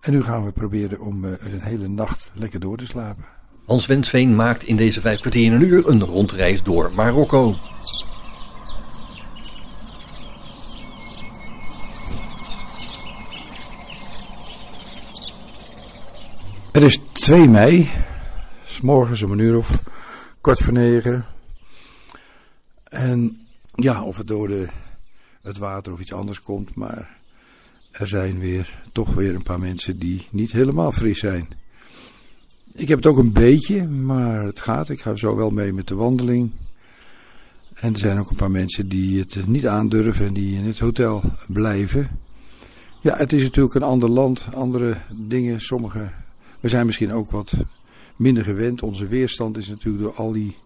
En nu gaan we proberen om uh, een hele nacht lekker door te slapen. Hans Wensveen maakt in deze vijf kwartier in een uur een rondreis door Marokko. Het is 2 mei, s morgens om een uur of kwart voor negen. En ja, of het door de, het water of iets anders komt, maar er zijn weer toch weer een paar mensen die niet helemaal fris zijn. Ik heb het ook een beetje, maar het gaat. Ik ga zo wel mee met de wandeling. En er zijn ook een paar mensen die het niet aandurven en die in het hotel blijven. Ja, het is natuurlijk een ander land, andere dingen. Sommige we zijn misschien ook wat minder gewend. Onze weerstand is natuurlijk door al die,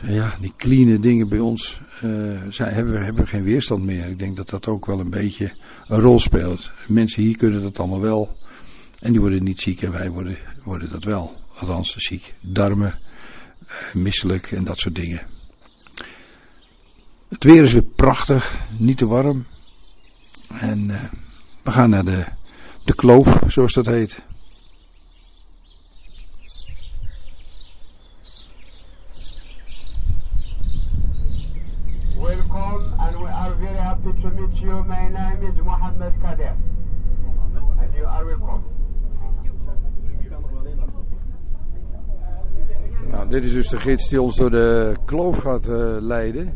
ja, die clean dingen bij ons. Uh, zijn, hebben, we, hebben we geen weerstand meer. Ik denk dat dat ook wel een beetje een rol speelt. Mensen hier kunnen dat allemaal wel. En die worden niet ziek en wij worden, worden dat wel. Althans ziek. Darmen, uh, misselijk en dat soort dingen. Het weer is weer prachtig, niet te warm. En uh, we gaan naar de, de kloof, zoals dat heet. Welcome and we are very happy to meet you. My name is Mohammed Kader and you are welcome. Nou, dit is dus de gids die ons door de kloof gaat uh, leiden.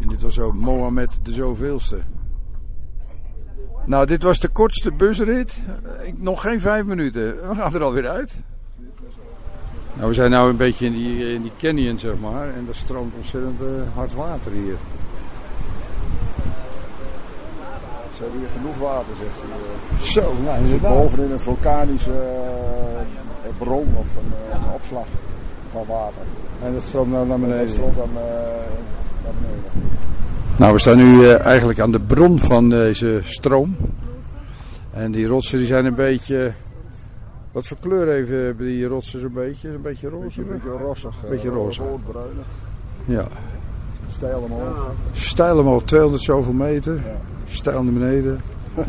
En dit was ook Mohammed de zoveelste. Nou, dit was de kortste busrit. Nog geen vijf minuten. We gaan er alweer uit. Nou, we zijn nu een beetje in die, in die canyon, zeg maar. En daar stroomt ontzettend uh, hard water hier. Ze hebben hier genoeg water, zegt hij. Zo, nou We zitten bovenin een vulkanische uh, bron of een, uh, opslag. van water. En dat stroomt nou naar beneden? Dat stroomt dan uh, naar beneden. Nou, we staan nu eigenlijk aan de bron van deze stroom. En die rotsen die zijn een beetje... Wat voor kleur even die rotsen zo'n beetje? Een beetje roze? Een beetje rossig. Een beetje roze. Roodbruinig. Ja. Stijl omhoog. Stijl omhoog, 200 zoveel meter. Ja. Stijl naar beneden.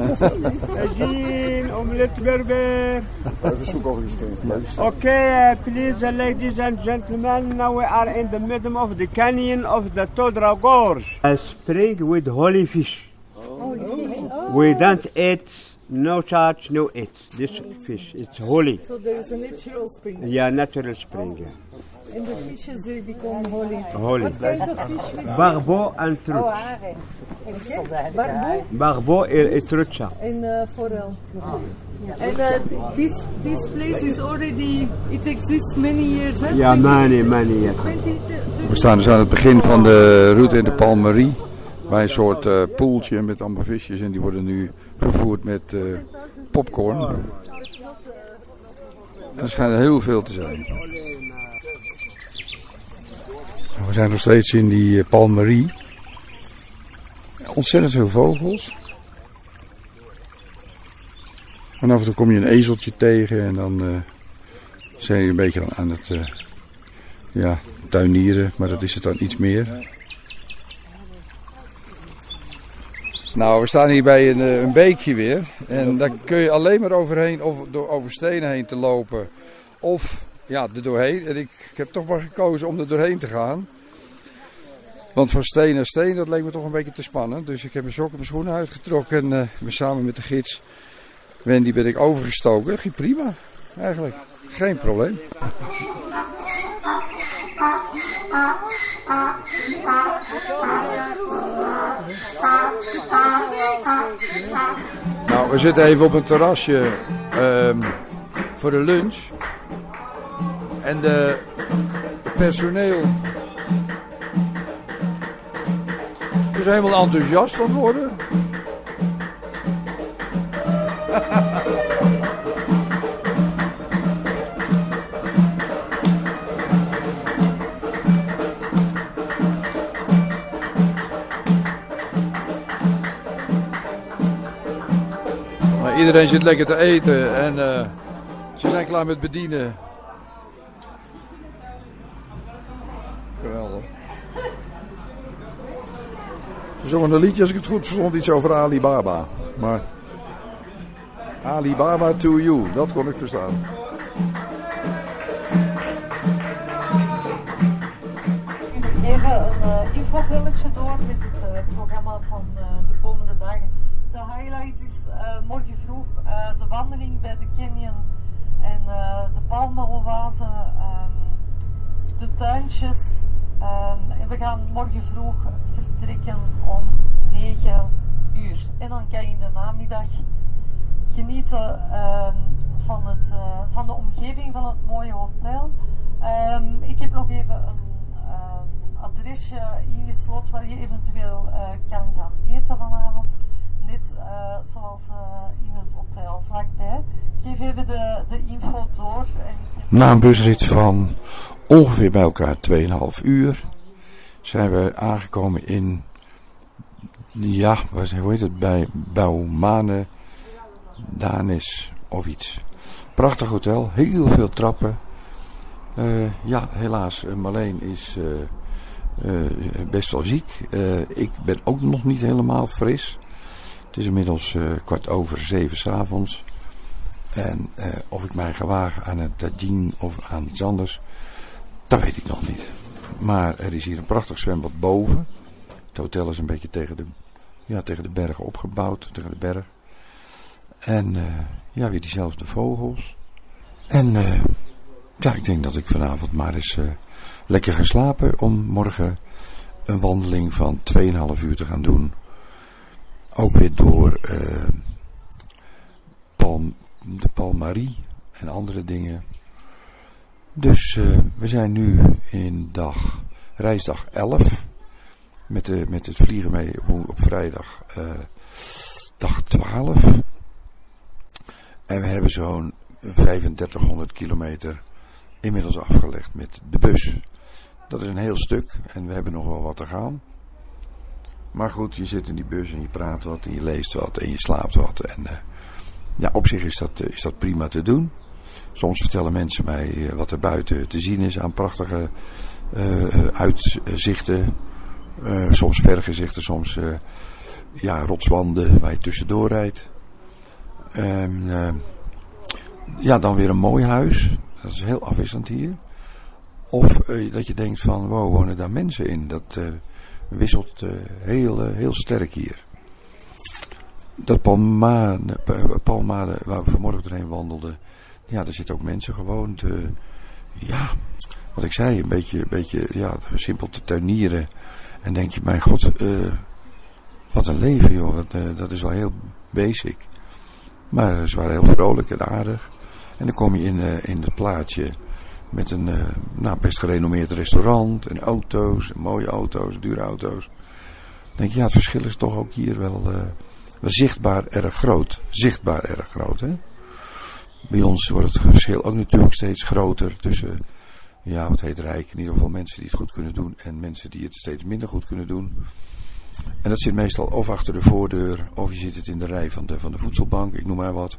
Ajin, omelet berber. Even zoeken of je steunt. Okay, please, ladies and gentlemen, now we are in the middle of the canyon of the Todra Gorge. A spring with holy fish. Holy fish. Oh. We don't eat, no touch, no eat. This fish, it's holy. So there is a natural spring. Yeah, natural spring. Yeah. And the fishes they become holy. Holy. What kind of fish is Barbo and Oh, haring. Okay. Barbo Barbo and trucha. and uh, forel. And uh, this this place is already it exists many years. Huh? Yeah, many, many years. 20, We staan dus aan het begin van de route in de Palmerie. Bij een soort uh, poeltje met allemaal visjes. En die worden nu gevoerd met uh, popcorn. Er schijnt heel veel te zijn. We zijn nog steeds in die uh, Palmerie. Ontzettend veel vogels. En af en toe kom je een ezeltje tegen en dan uh, zijn je een beetje aan het ja, tuinieren, maar dat is het dan iets meer. Nou, we staan hier bij een, een beekje weer. En daar kun je alleen maar overheen of door over stenen heen te lopen. Of ja, er doorheen. En ik, heb toch maar gekozen om er doorheen te gaan. Want van steen naar steen, dat leek me toch een beetje te spannend. Dus ik heb mijn sokken en mijn schoenen uitgetrokken. En uh, samen met de gids Wendy ben ik overgestoken. Dat ging prima, eigenlijk. Geen probleem. Nou, we zitten even op een terrasje um, voor de lunch. En de personeel is helemaal enthousiast van worden. iedereen zit lekker te eten en uh, ze zijn klaar met bedienen. Geweldig. Ze zongen een liedje, als ik het goed verstond, iets over Alibaba. Maar Alibaba to you, dat kon ik verstaan. Even een uh, door met het uh, programma van de komende dagen. De highlight is morgen vroeg de wandeling bij de canyon en de palmenoase, um, de tuintjes. Um, en we gaan morgen vroeg vertrekken om 9 uur. En dan kan je in de namiddag genieten um, van, het, uh, van de omgeving van het mooie hotel. Ik heb nog even een adresje ingesloten waar je eventueel uh, kan gaan eten vanavond. Net uh, zoals in het hotel vlakbij. Ik geef even de, de info door. Na een busrit van ongeveer bij elkaar 2,5 uur zijn we aangekomen in, ja, hoe heet het, bij Baumane. Danis of iets. Prachtig hotel, heel veel trappen. Uh, ja, helaas, Marleen is best wel ziek. ik ben ook nog niet helemaal fris. Is inmiddels kwart over zeven s'avonds. En of ik mij ga aan een tagine of aan iets anders, dat weet ik nog niet. Maar er is hier een prachtig zwembad boven. Het hotel is een beetje tegen de, ja, tegen de bergen opgebouwd, tegen de berg. En ja, weer diezelfde vogels. En ja, ik denk dat ik vanavond maar eens lekker ga slapen om morgen een wandeling van 2,5 uur te gaan doen. Ook weer door Palm, de Palmarie en andere dingen. Dus we zijn nu in dag, reisdag 11. Met, de, met het vliegen mee op, op vrijdag dag 12. En we hebben zo'n 3500 kilometer inmiddels afgelegd met de bus. Dat is een heel stuk en we hebben nog wel wat te gaan. Maar goed, je zit in die bus en je praat wat en je leest wat en je slaapt wat. En uh, ja, op zich is dat, is dat prima te doen. Soms vertellen mensen mij wat er buiten te zien is aan prachtige uitzichten. Soms vergezichten, soms ja, rotswanden waar je tussendoor rijdt. En, ja, dan weer een mooi huis. Dat is heel afwisselend hier. Of dat je denkt van, wow, wonen daar mensen in? Dat wisselt heel, heel sterk hier. Dat Palmade, Palmade, waar we vanmorgen doorheen wandelden, ja, daar zitten ook mensen gewoon ja, wat ik zei, een beetje, een beetje ja, simpel te tuinieren. En denk je, mijn god, wat een leven joh, dat, dat is wel heel basic. Maar ze waren heel vrolijk en aardig. En dan kom je in, in het plaatsje met een nou, best gerenommeerd restaurant en auto's, mooie auto's, dure auto's. Dan denk je, ja, het verschil is toch ook hier wel, wel zichtbaar erg groot. Zichtbaar erg groot, hè. Bij ons wordt het verschil ook natuurlijk steeds groter tussen, ja, wat heet rijk, in ieder geval mensen die het goed kunnen doen en mensen die het steeds minder goed kunnen doen. En dat zit meestal of achter de voordeur, of je zit het in de rij van de, van de voedselbank, ik noem maar wat.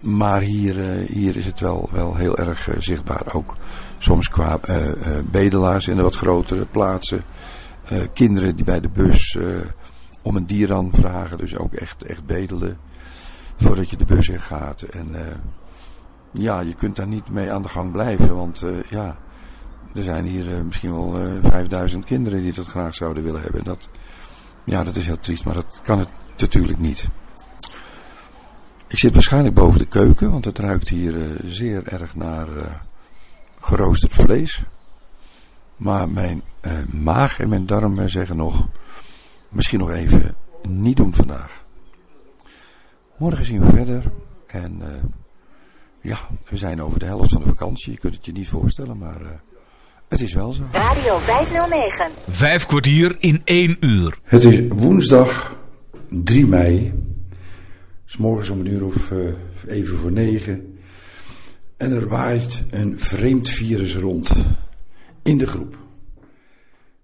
Maar hier, uh, hier is het wel, wel heel erg uh, zichtbaar. Ook soms qua uh, bedelaars in de wat grotere plaatsen. kinderen die bij de bus om een dier aan vragen. Dus ook echt, echt bedelen voordat je de bus in gaat. En ja, je kunt daar niet mee aan de gang blijven, want ja, er zijn hier misschien wel 5000 kinderen die dat graag zouden willen hebben. Dat, ja, dat is heel triest, maar dat kan het natuurlijk niet. Ik zit waarschijnlijk boven de keuken, want het ruikt hier zeer erg naar geroosterd vlees. Maar mijn maag en mijn darmen zeggen nog, misschien nog even niet doen vandaag. Morgen zien we verder. En uh, ja, we zijn over de helft van de vakantie. Je kunt het je niet voorstellen, maar uh, het is wel zo. Radio 509. Vijf kwartier in één uur. Het is woensdag 3 mei. S morgens om een uur of uh, even voor negen. En er waait een vreemd virus rond. In de groep.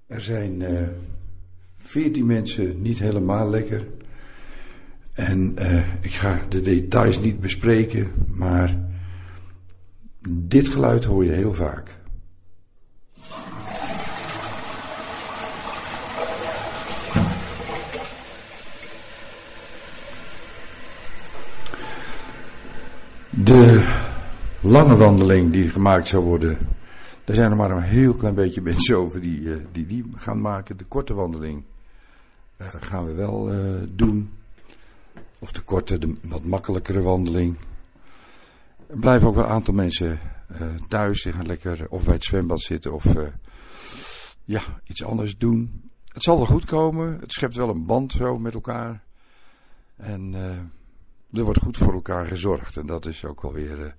Er zijn veertien mensen niet helemaal lekker. En uh, ik ga de details niet bespreken, maar dit geluid hoor je heel vaak. De lange wandeling die gemaakt zou worden, daar zijn er maar een heel klein beetje mensen over die uh, die, die gaan maken. De korte wandeling uh, gaan we wel doen. Of de korte, de wat makkelijkere wandeling. Er blijven ook wel een aantal mensen thuis. Die gaan lekker of bij het zwembad zitten of ja, iets anders doen. Het zal wel goed komen. Het schept wel een band zo met elkaar. En er wordt goed voor elkaar gezorgd. En dat is ook wel weer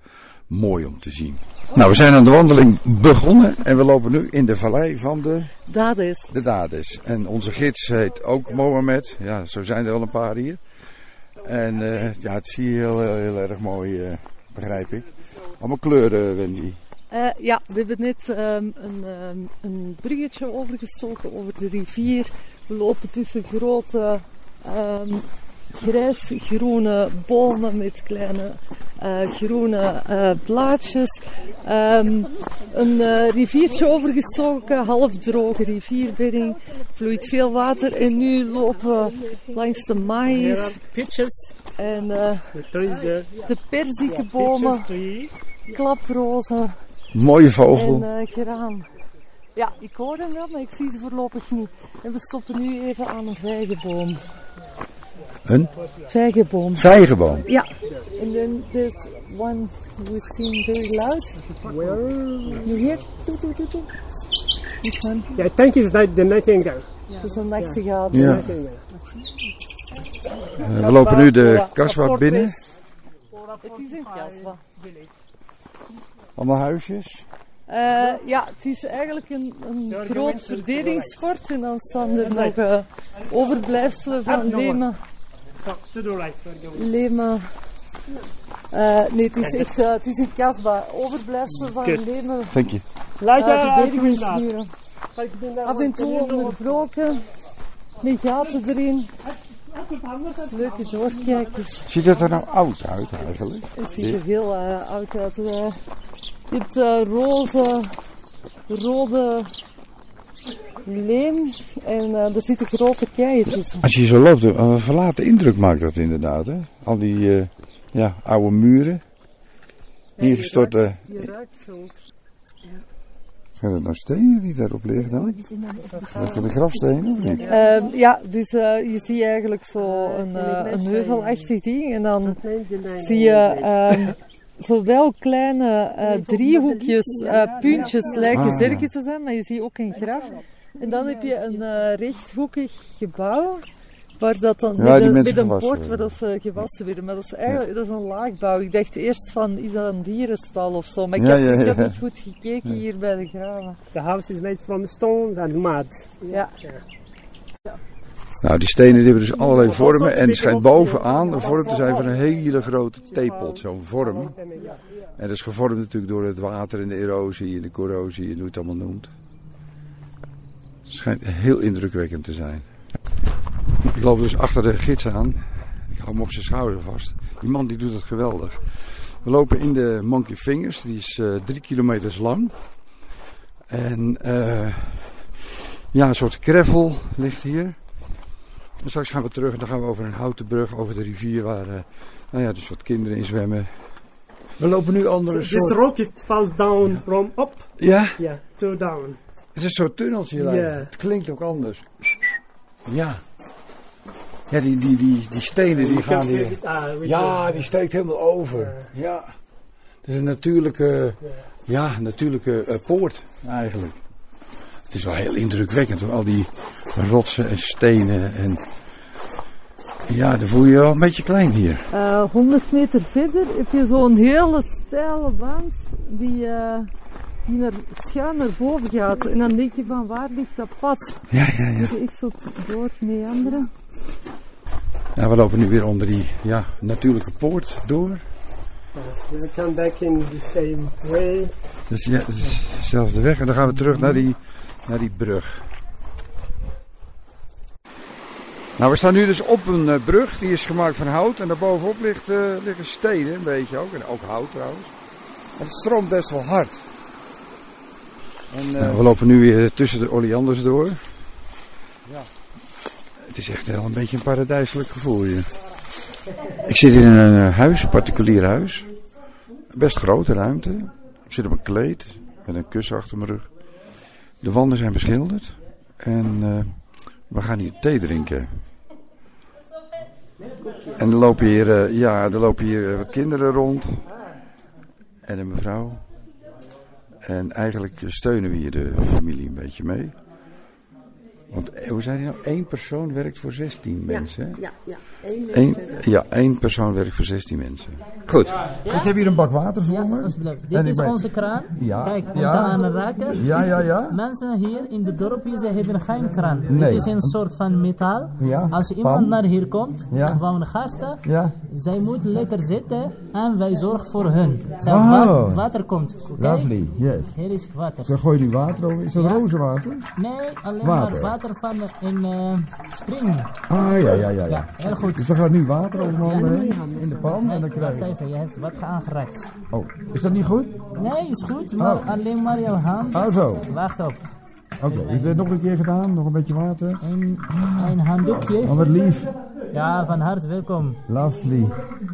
mooi om te zien. Nou, we zijn aan de wandeling begonnen. En we lopen nu in de vallei van de... Dades. De Dades. En onze gids heet ook Mohamed. Ja, zo zijn er wel een paar hier. En uh, ja, het zie je heel, heel, erg mooi, uh, begrijp ik. Allemaal kleuren, Wendy. Uh, ja, we hebben net um, een, um, een bruggetje overgestoken over de rivier. We lopen tussen grote um, grijs-groene bomen met kleine uh, groene uh, blaadjes. Um, een uh, riviertje overgestoken, half droge rivierbedding. Vloeit veel water en nu lopen we langs de maïs. En de perzikebomen, klaprozen. Mooie vogel. En geraan. Ja, ik hoor hem wel, maar ik zie ze voorlopig niet. En we stoppen nu even aan een vijgenboom. Een? Vijgenboom. Vijgenboom? Ja. And then there's one who seems very loud. Where? You hear? Toot, toot, toot, toot. Which one? Yeah, I think it's the nightingale. Dat is een nachtegaal. Ja. Uh, we lopen nu de kasbah binnen. Het is een kasbah. Allemaal huisjes? Uh, ja, het is eigenlijk een, een groot verdedigingsfort en dan staan er nog uh, overblijfselen van Lema, Lema Uh, nee, het is echt uh, het is een kasbah. Overblijfsel van Good. leven. Thank you. Uh, verdedigingsmuren. Af en toe onderbroken. Met gaten erin. Leuke doorkijkers. Ziet het er nou oud uit eigenlijk? Het ziet er heel uh, oud uit. Uh, je hebt uh, roze, rode leem en er zitten grote keien tussen. Als je zo loopt, een verlaten indruk maakt dat inderdaad. Hè? Al die ja, oude muren. Ingestorte. Ja, je, ruikt, je ruikt zo. Zijn dat nou stenen die daarop liggen dan? Dat zijn de grafstenen of niet? Uh, ja, dus uh, je ziet eigenlijk zo een, uh, een heuvelachtig ding en dan zie je uh, zowel kleine driehoekjes, puntjes lijken Ah, zerken te zijn, maar je ziet ook een graf. En dan heb je een rechthoekig gebouw waar dat dan Ja, met, een, met een gewassen poort waar dat ze gewassen werden. Maar dat is eigenlijk dat is een laagbouw. Ik dacht eerst van, is dat een dierenstal of zo? Maar ik Ja, heb, ja, ik heb niet goed gekeken Ja. hier bij de graven. The house is made from stones and mud. Ja. Nou, die stenen die hebben dus allerlei vormen en het schijnt bovenaan een vorm te zijn van een hele grote theepot, zo'n vorm. En dat is gevormd natuurlijk door het water en de erosie en de corrosie en hoe je het allemaal noemt. Het schijnt heel indrukwekkend te zijn. Ik loop dus achter de gids aan. Ik hou hem op zijn schouder vast. Die man die doet het geweldig. We lopen in de Monkey Fingers. Die is eh, drie kilometers lang. En eh, ja, een soort gravel ligt hier. En straks gaan we terug en dan gaan we over een houten brug over de rivier waar eh, nou ja, dus wat kinderen in zwemmen. We lopen nu onder So een this soort... rocket falls down from up. Ja? Yeah, to down. Het is een soort tunneltje. daar. Ja. Het klinkt ook anders. Ja. Ja, die, die, die, die stenen die gaan hier. ah, Ja, die steekt helemaal over. Ja. Het is een natuurlijke, ja, natuurlijke eh, poort eigenlijk. Het is wel heel indrukwekkend hoor. Al die rotsen en stenen. En ja, dan voel je je wel een beetje klein hier. Eh 100 meter verder heb je zo'n hele steile wand die, eh, die naar, schuin naar boven gaat. En dan denk je van waar ligt dat pad? Ja, ja, ja. Moet je echt zo door meanderen. Nou, we lopen nu weer onder die ja, natuurlijke poort door. We'll come back in the same way. Dus ja, het is dezelfde weg. En dan gaan we terug naar die, naar die brug. Nou, we staan nu dus op een eh, brug. Die is gemaakt van hout. En daarbovenop ligt, eh, liggen stenen, een beetje ook. En ook hout trouwens. En het stroomt best wel hard. En, eh, we lopen nu weer tussen de oleanders door. Ja. Het is echt wel een beetje een paradijselijk gevoel hier. Ik zit in een eh, huis, een particulier huis. Best grote ruimte. Ik zit op een kleed met een kussen achter mijn rug. De wanden zijn beschilderd. En eh, we gaan hier thee drinken. En er lopen hier, ja, er lopen hier wat kinderen rond. En een mevrouw. En eigenlijk steunen we hier de familie een beetje mee. Want eh, hoe zei hij nou? Eén persoon werkt voor 16 mensen. Ja, ja. Eén Eén, werkt, ja, één persoon werkt voor 16 mensen. Goed. Ik heb hier een bak water voor me. Dit is ben- onze kraan. Ja. Kijk, om Ja. te aanraken. Ja, ja, ja. Mensen hier in de dorpje ze hebben geen kraan. Nee. Het is een soort van metaal. Ja, Als iemand pan. naar hier komt, Ja. gewoon gasten, Ja. zij moeten lekker zitten en wij zorgen voor hun. Zij Oh. wa- water komt. oké? Lovely, yes. Hier is water. Zo gooi je die water over. Is dat Ja. rozenwater? Nee, alleen Water. maar water van een eh, spring. Ah, ja, ja, ja. ja. Heel goed. Dus er gaat nu water over mijn handen Ja, heen, in de pan en dan krijg Wacht je... even, je hebt wat aangeraakt. Oh, is dat niet goed? Nee, is goed, maar Oh. alleen maar jouw hand. Ah, zo. Wacht op. Oké, het werd nog een keer gedaan, nog een beetje water. Een, een handdoekje. Oh, wat lief. Ja, van harte welkom. Lovely.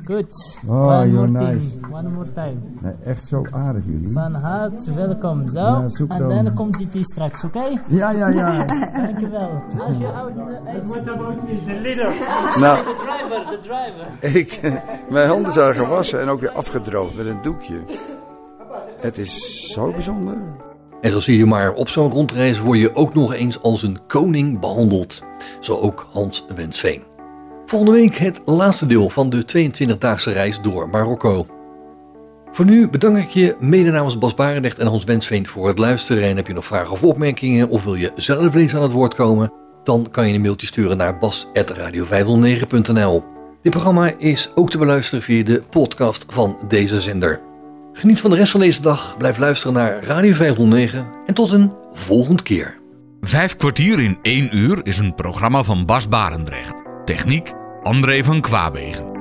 Goed. Oh, One you're more nice. thing. One more time. Nee, echt zo aardig jullie. Van harte welkom. Zo. Ja, zoek en dan. dan komt die thee straks, oké? Ja, ja, ja. Dankjewel. Als je oud... What about the leader? Nou. De driver, de driver. Ik, mijn handen zijn gewassen en ook weer afgedroogd met een doekje. Het is zo bijzonder. En zo zie je maar, op zo'n rondreis word je ook nog eens als een koning behandeld. Zo ook Hans Wensveen. Volgende week het laatste deel van de 22-daagse reis door Marokko. Voor nu bedank ik je mede namens Bas Barendrecht en Hans Wensveen voor het luisteren. En heb je nog vragen of opmerkingen of wil je zelf eens aan het woord komen? Dan kan je een mailtje sturen naar bas.radio509.nl Dit programma is ook te beluisteren via de podcast van deze zender. Geniet van de rest van deze dag, blijf luisteren naar Radio 509 en tot een volgende keer. Vijf kwartier in één uur is een programma van Bas Barendrecht. Techniek André van Kwaabegen.